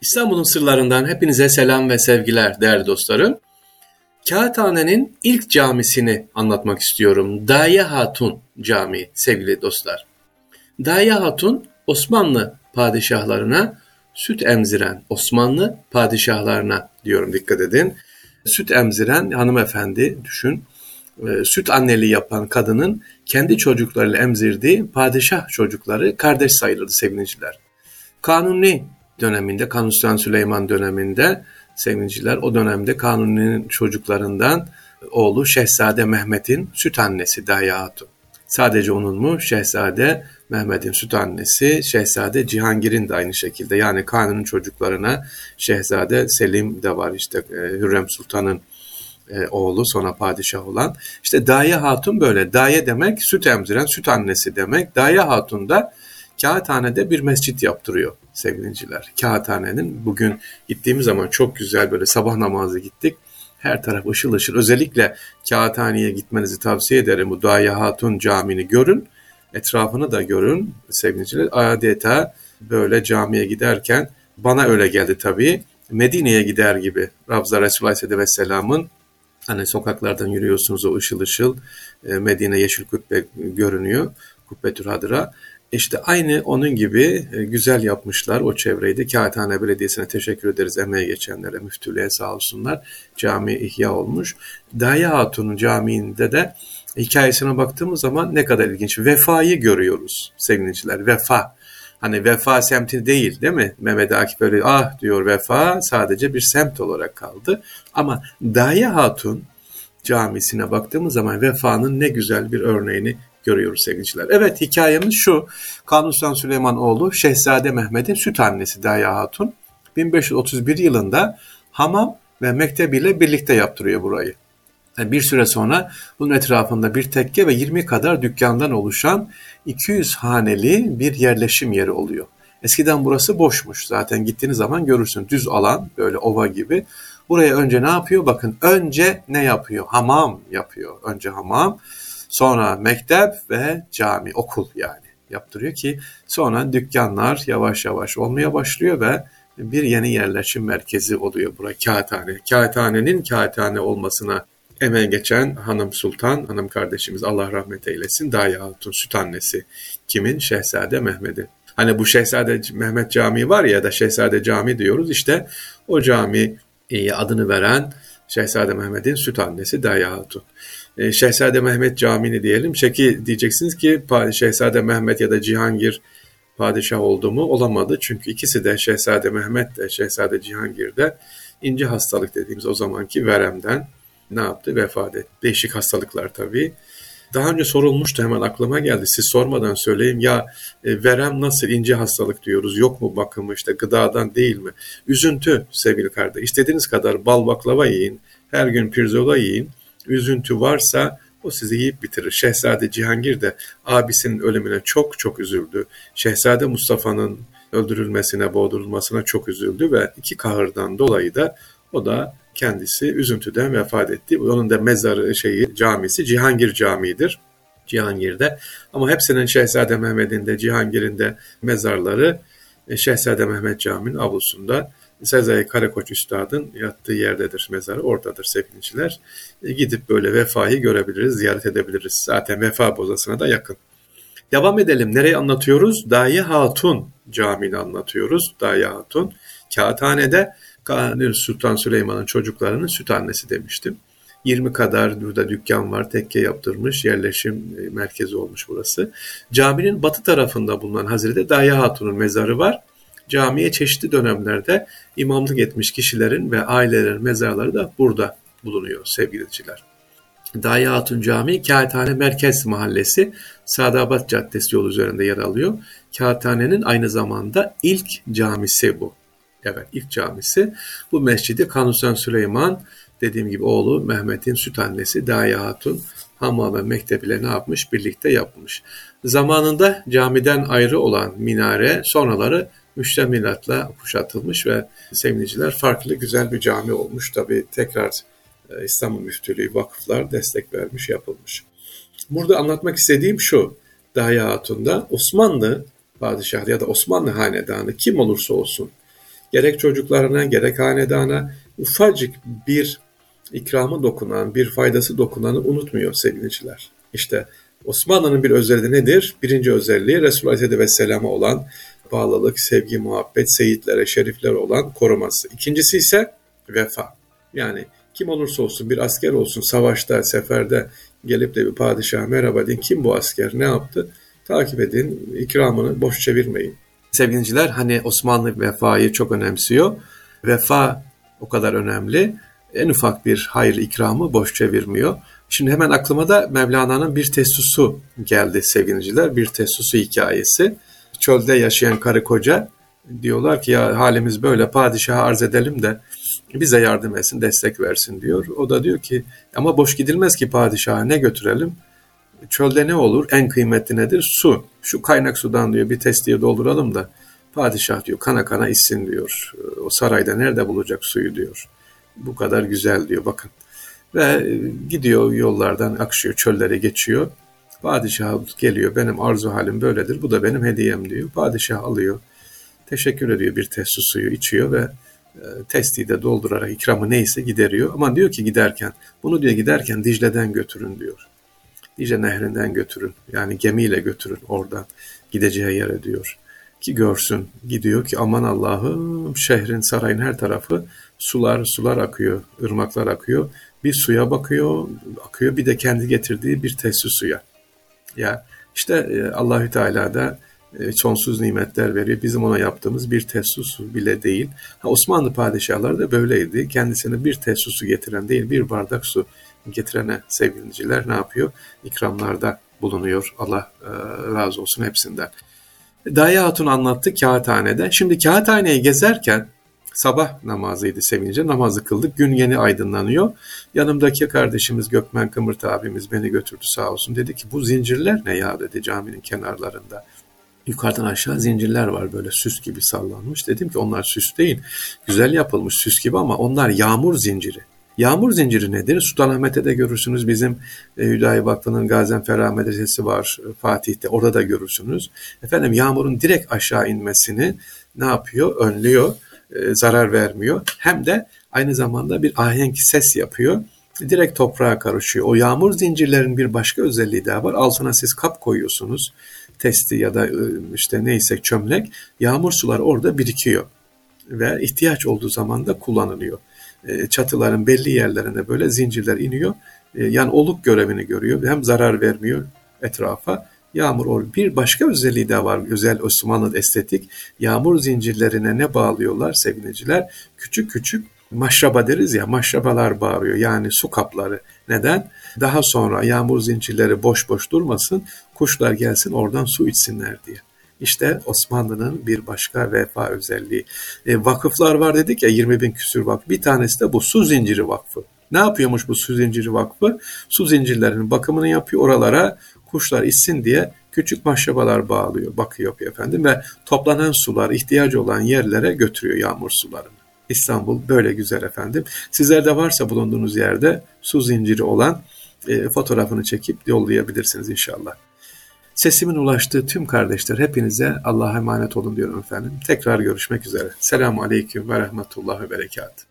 İstanbul'un sırlarından hepinize selam ve sevgiler değerli dostlarım. Kağıthane'nin ilk camisini anlatmak istiyorum. Daya Hatun Camii sevgili dostlar. Daya Hatun Osmanlı padişahlarına süt emziren Osmanlı padişahlarına diyorum dikkat edin. Süt emziren hanımefendi düşün. E, süt anneliği yapan kadının kendi çocuklarıyla emzirdiği padişah çocukları kardeş sayılırdı sevgiliciler. Kanuni döneminde, Kanuni Sultan Süleyman döneminde sevgiliciler o dönemde Kanuni'nin çocuklarından oğlu Şehzade Mehmet'in süt annesi Daya Hatun. Sadece onun mu? Şehzade Mehmet'in süt annesi, Şehzade Cihangir'in de aynı şekilde. Yani Kanun'un çocuklarına Şehzade Selim de var işte e, Hürrem Sultan'ın e, oğlu sonra padişah olan. İşte Daye Hatun böyle. Daye demek süt emziren, süt annesi demek. Daye Hatun da Kağıthane'de bir mescit yaptırıyor sevgiliciler. Kağıthane'nin bugün gittiğimiz zaman çok güzel böyle sabah namazı gittik. Her taraf ışıl ışıl. Özellikle Kağıthane'ye gitmenizi tavsiye ederim. Bu Daye Hatun Camii'ni görün. Etrafını da görün sevgiliciler. Adeta böyle camiye giderken bana öyle geldi tabii. Medine'ye gider gibi Rabza Resulullah Aleyhisselam'ın hani sokaklardan yürüyorsunuz o ışıl ışıl e, Medine Yeşil Kubbe görünüyor. Kubbetül Hadra. İşte aynı onun gibi e, güzel yapmışlar o çevreyi de. Kağıthane Belediyesi'ne teşekkür ederiz emeğe geçenlere, müftülüğe sağ olsunlar. Cami ihya olmuş. Daya Hatun'un camiinde de hikayesine baktığımız zaman ne kadar ilginç. Vefayı görüyoruz sevgiliciler. Vefa. Hani vefa semti değil değil mi? Mehmet Akif böyle ah diyor vefa sadece bir semt olarak kaldı. Ama Daya Hatun camisine baktığımız zaman vefanın ne güzel bir örneğini görüyoruz sevgiliciler. Evet hikayemiz şu. Kanuni Sultan Süleymanoğlu Şehzade Mehmet'in süt annesi Daya Hatun 1531 yılında hamam ve mektebiyle birlikte yaptırıyor burayı. Yani bir süre sonra bunun etrafında bir tekke ve 20 kadar dükkandan oluşan 200 haneli bir yerleşim yeri oluyor. Eskiden burası boşmuş. Zaten gittiğiniz zaman görürsün. Düz alan böyle ova gibi. Buraya önce ne yapıyor? Bakın önce ne yapıyor? Hamam yapıyor. Önce hamam. Sonra mektep ve cami, okul yani yaptırıyor ki sonra dükkanlar yavaş yavaş olmaya başlıyor ve bir yeni yerleşim merkezi oluyor bura Kağıthane. Kağıthane'nin kağıthane olmasına emeğe geçen hanım sultan, hanım kardeşimiz Allah rahmet eylesin Daya Hatun süt annesi. Kimin? Şehzade Mehmet'i. Hani bu Şehzade Mehmet Camii var ya da Şehzade Cami diyoruz işte o cami adını veren Şehzade Mehmet'in süt annesi Daya Hatun. E, Şehzade Mehmet Camii'ni diyelim. Şeki diyeceksiniz ki Şehzade Mehmet ya da Cihangir padişah oldu mu? Olamadı. Çünkü ikisi de Şehzade Mehmet de Şehzade Cihangir de ince hastalık dediğimiz o zamanki veremden ne yaptı? Vefat etti. Değişik hastalıklar tabii. Daha önce sorulmuştu hemen aklıma geldi. Siz sormadan söyleyeyim ya e, verem nasıl ince hastalık diyoruz. Yok mu bakımı işte gıdadan değil mi? Üzüntü sevgili kardeş. İstediğiniz kadar bal baklava yiyin. Her gün pirzola yiyin üzüntü varsa o sizi yiyip bitirir. Şehzade Cihangir de abisinin ölümüne çok çok üzüldü. Şehzade Mustafa'nın öldürülmesine, boğdurulmasına çok üzüldü ve iki kahırdan dolayı da o da kendisi üzüntüden vefat etti. Onun da mezarı şeyi camisi Cihangir Camii'dir. Cihangir'de. Ama hepsinin Şehzade Mehmet'in de Cihangir'in de mezarları e, Şehzade Mehmet Camii'nin avlusunda Sezai Karakoç Üstad'ın yattığı yerdedir mezarı, oradadır sevgiliciler. E, gidip böyle vefayı görebiliriz, ziyaret edebiliriz. Zaten vefa bozasına da yakın. Devam edelim. Nereyi anlatıyoruz? Daye Hatun Camii'ni anlatıyoruz. Daye Hatun. Kağıthane'de Kanuni Sultan Süleyman'ın çocuklarının süt annesi demiştim. 20 kadar burada dükkan var, tekke yaptırmış, yerleşim e, merkezi olmuş burası. Caminin batı tarafında bulunan Hazreti Daye Hatun'un mezarı var camiye çeşitli dönemlerde imamlık etmiş kişilerin ve ailelerin mezarları da burada bulunuyor sevgili dinleyiciler. Daya Hatun Camii Kağıthane Merkez Mahallesi Sadabat Caddesi yolu üzerinde yer alıyor. Kağıthane'nin aynı zamanda ilk camisi bu. Evet ilk camisi. Bu mescidi Kanuni Süleyman dediğim gibi oğlu Mehmet'in süt annesi Daya Hatun hamam ve mektebiyle ne yapmış? Birlikte yapmış. Zamanında camiden ayrı olan minare sonraları müştemilatla kuşatılmış ve sevgiliciler farklı güzel bir cami olmuş. Tabi tekrar e, İstanbul Müftülüğü vakıflar destek vermiş yapılmış. Burada anlatmak istediğim şu. Daya Hatun'da Osmanlı padişahı ya da Osmanlı hanedanı kim olursa olsun gerek çocuklarına gerek hanedana ufacık bir ikramı dokunan, bir faydası dokunanı unutmuyor sevgiliciler. İşte Osmanlı'nın bir özelliği nedir? Birinci özelliği Resulullah Aleyhisselatü Vesselam'a olan bağlılık, sevgi, muhabbet, seyitlere, şeriflere olan koruması. İkincisi ise vefa. Yani kim olursa olsun bir asker olsun savaşta, seferde gelip de bir padişah merhaba deyin. Kim bu asker? Ne yaptı? Takip edin. ikramını boş çevirmeyin. Sevgiliciler hani Osmanlı vefayı çok önemsiyor. Vefa o kadar önemli. En ufak bir hayır ikramı boş çevirmiyor. Şimdi hemen aklıma da Mevlana'nın bir tesusu geldi sevgiliciler. Bir tesusu hikayesi. Çölde yaşayan karı koca diyorlar ki ya halimiz böyle padişaha arz edelim de bize yardım etsin, destek versin diyor. O da diyor ki ama boş gidilmez ki padişaha ne götürelim? Çölde ne olur? En kıymetli nedir? Su. Şu kaynak sudan diyor bir testiye dolduralım da padişah diyor kana kana içsin diyor. O sarayda nerede bulacak suyu diyor. Bu kadar güzel diyor bakın. Ve gidiyor yollardan akışıyor, çöllere geçiyor. Padişah geliyor, benim arzu halim böyledir, bu da benim hediyem diyor. Padişah alıyor, teşekkür ediyor bir testi suyu içiyor ve e, testiyi de doldurarak ikramı neyse gideriyor. Ama diyor ki giderken, bunu diyor giderken Dicle'den götürün diyor. Dicle nehrinden götürün, yani gemiyle götürün oradan gideceği yere diyor. Ki görsün, gidiyor ki aman Allah'ım şehrin, sarayın her tarafı sular, sular akıyor, ırmaklar akıyor bir suya bakıyor, akıyor bir de kendi getirdiği bir testi suya. Ya işte e, Allahü Teala da e, sonsuz nimetler veriyor. Bizim ona yaptığımız bir testi su bile değil. Ha, Osmanlı padişahları da böyleydi. Kendisine bir testi su getiren değil, bir bardak su getirene sevgiliciler ne yapıyor? İkramlarda bulunuyor. Allah e, razı olsun hepsinden. Daya Hatun anlattı kağıthanede. Şimdi kağıthaneyi gezerken Sabah namazıydı sevince namazı kıldık. Gün yeni aydınlanıyor. Yanımdaki kardeşimiz Gökmen Kımırt abimiz beni götürdü sağ olsun. Dedi ki bu zincirler ne ya dedi caminin kenarlarında. Yukarıdan aşağı zincirler var böyle süs gibi sallanmış. Dedim ki onlar süs değil. Güzel yapılmış süs gibi ama onlar yağmur zinciri. Yağmur zinciri nedir? Sultanahmet'te de görürsünüz. Bizim e, Hüdayi Vakfı'nın Gazenferah Medresesi var e, Fatih'te. Orada da görürsünüz. Efendim yağmurun direkt aşağı inmesini ne yapıyor? Önlüyor e, zarar vermiyor. Hem de aynı zamanda bir ahenk ses yapıyor. Direkt toprağa karışıyor. O yağmur zincirlerin bir başka özelliği daha var. Altına siz kap koyuyorsunuz. Testi ya da e, işte neyse çömlek. Yağmur sular orada birikiyor. Ve ihtiyaç olduğu zaman da kullanılıyor. E, çatıların belli yerlerine böyle zincirler iniyor. Yani oluk görevini görüyor. Hem zarar vermiyor etrafa Yağmur or bir başka özelliği de var. Özel Osmanlı estetik. Yağmur zincirlerine ne bağlıyorlar sevgiliciler? Küçük küçük maşraba deriz ya maşrabalar bağırıyor yani su kapları. Neden? Daha sonra yağmur zincirleri boş boş durmasın kuşlar gelsin oradan su içsinler diye. İşte Osmanlı'nın bir başka vefa özelliği. E, vakıflar var dedik ya 20 bin küsür vakıf. Bir tanesi de bu su zinciri vakfı. Ne yapıyormuş bu su zinciri vakfı? Su zincirlerinin bakımını yapıyor. Oralara kuşlar içsin diye küçük maşrabalar bağlıyor, bakıyor efendim ve toplanan sular ihtiyacı olan yerlere götürüyor yağmur sularını. İstanbul böyle güzel efendim. Sizlerde varsa bulunduğunuz yerde su zinciri olan e, fotoğrafını çekip yollayabilirsiniz inşallah. Sesimin ulaştığı tüm kardeşler hepinize Allah'a emanet olun diyorum efendim. Tekrar görüşmek üzere. Selamun Aleyküm ve Rahmetullah ve Berekat.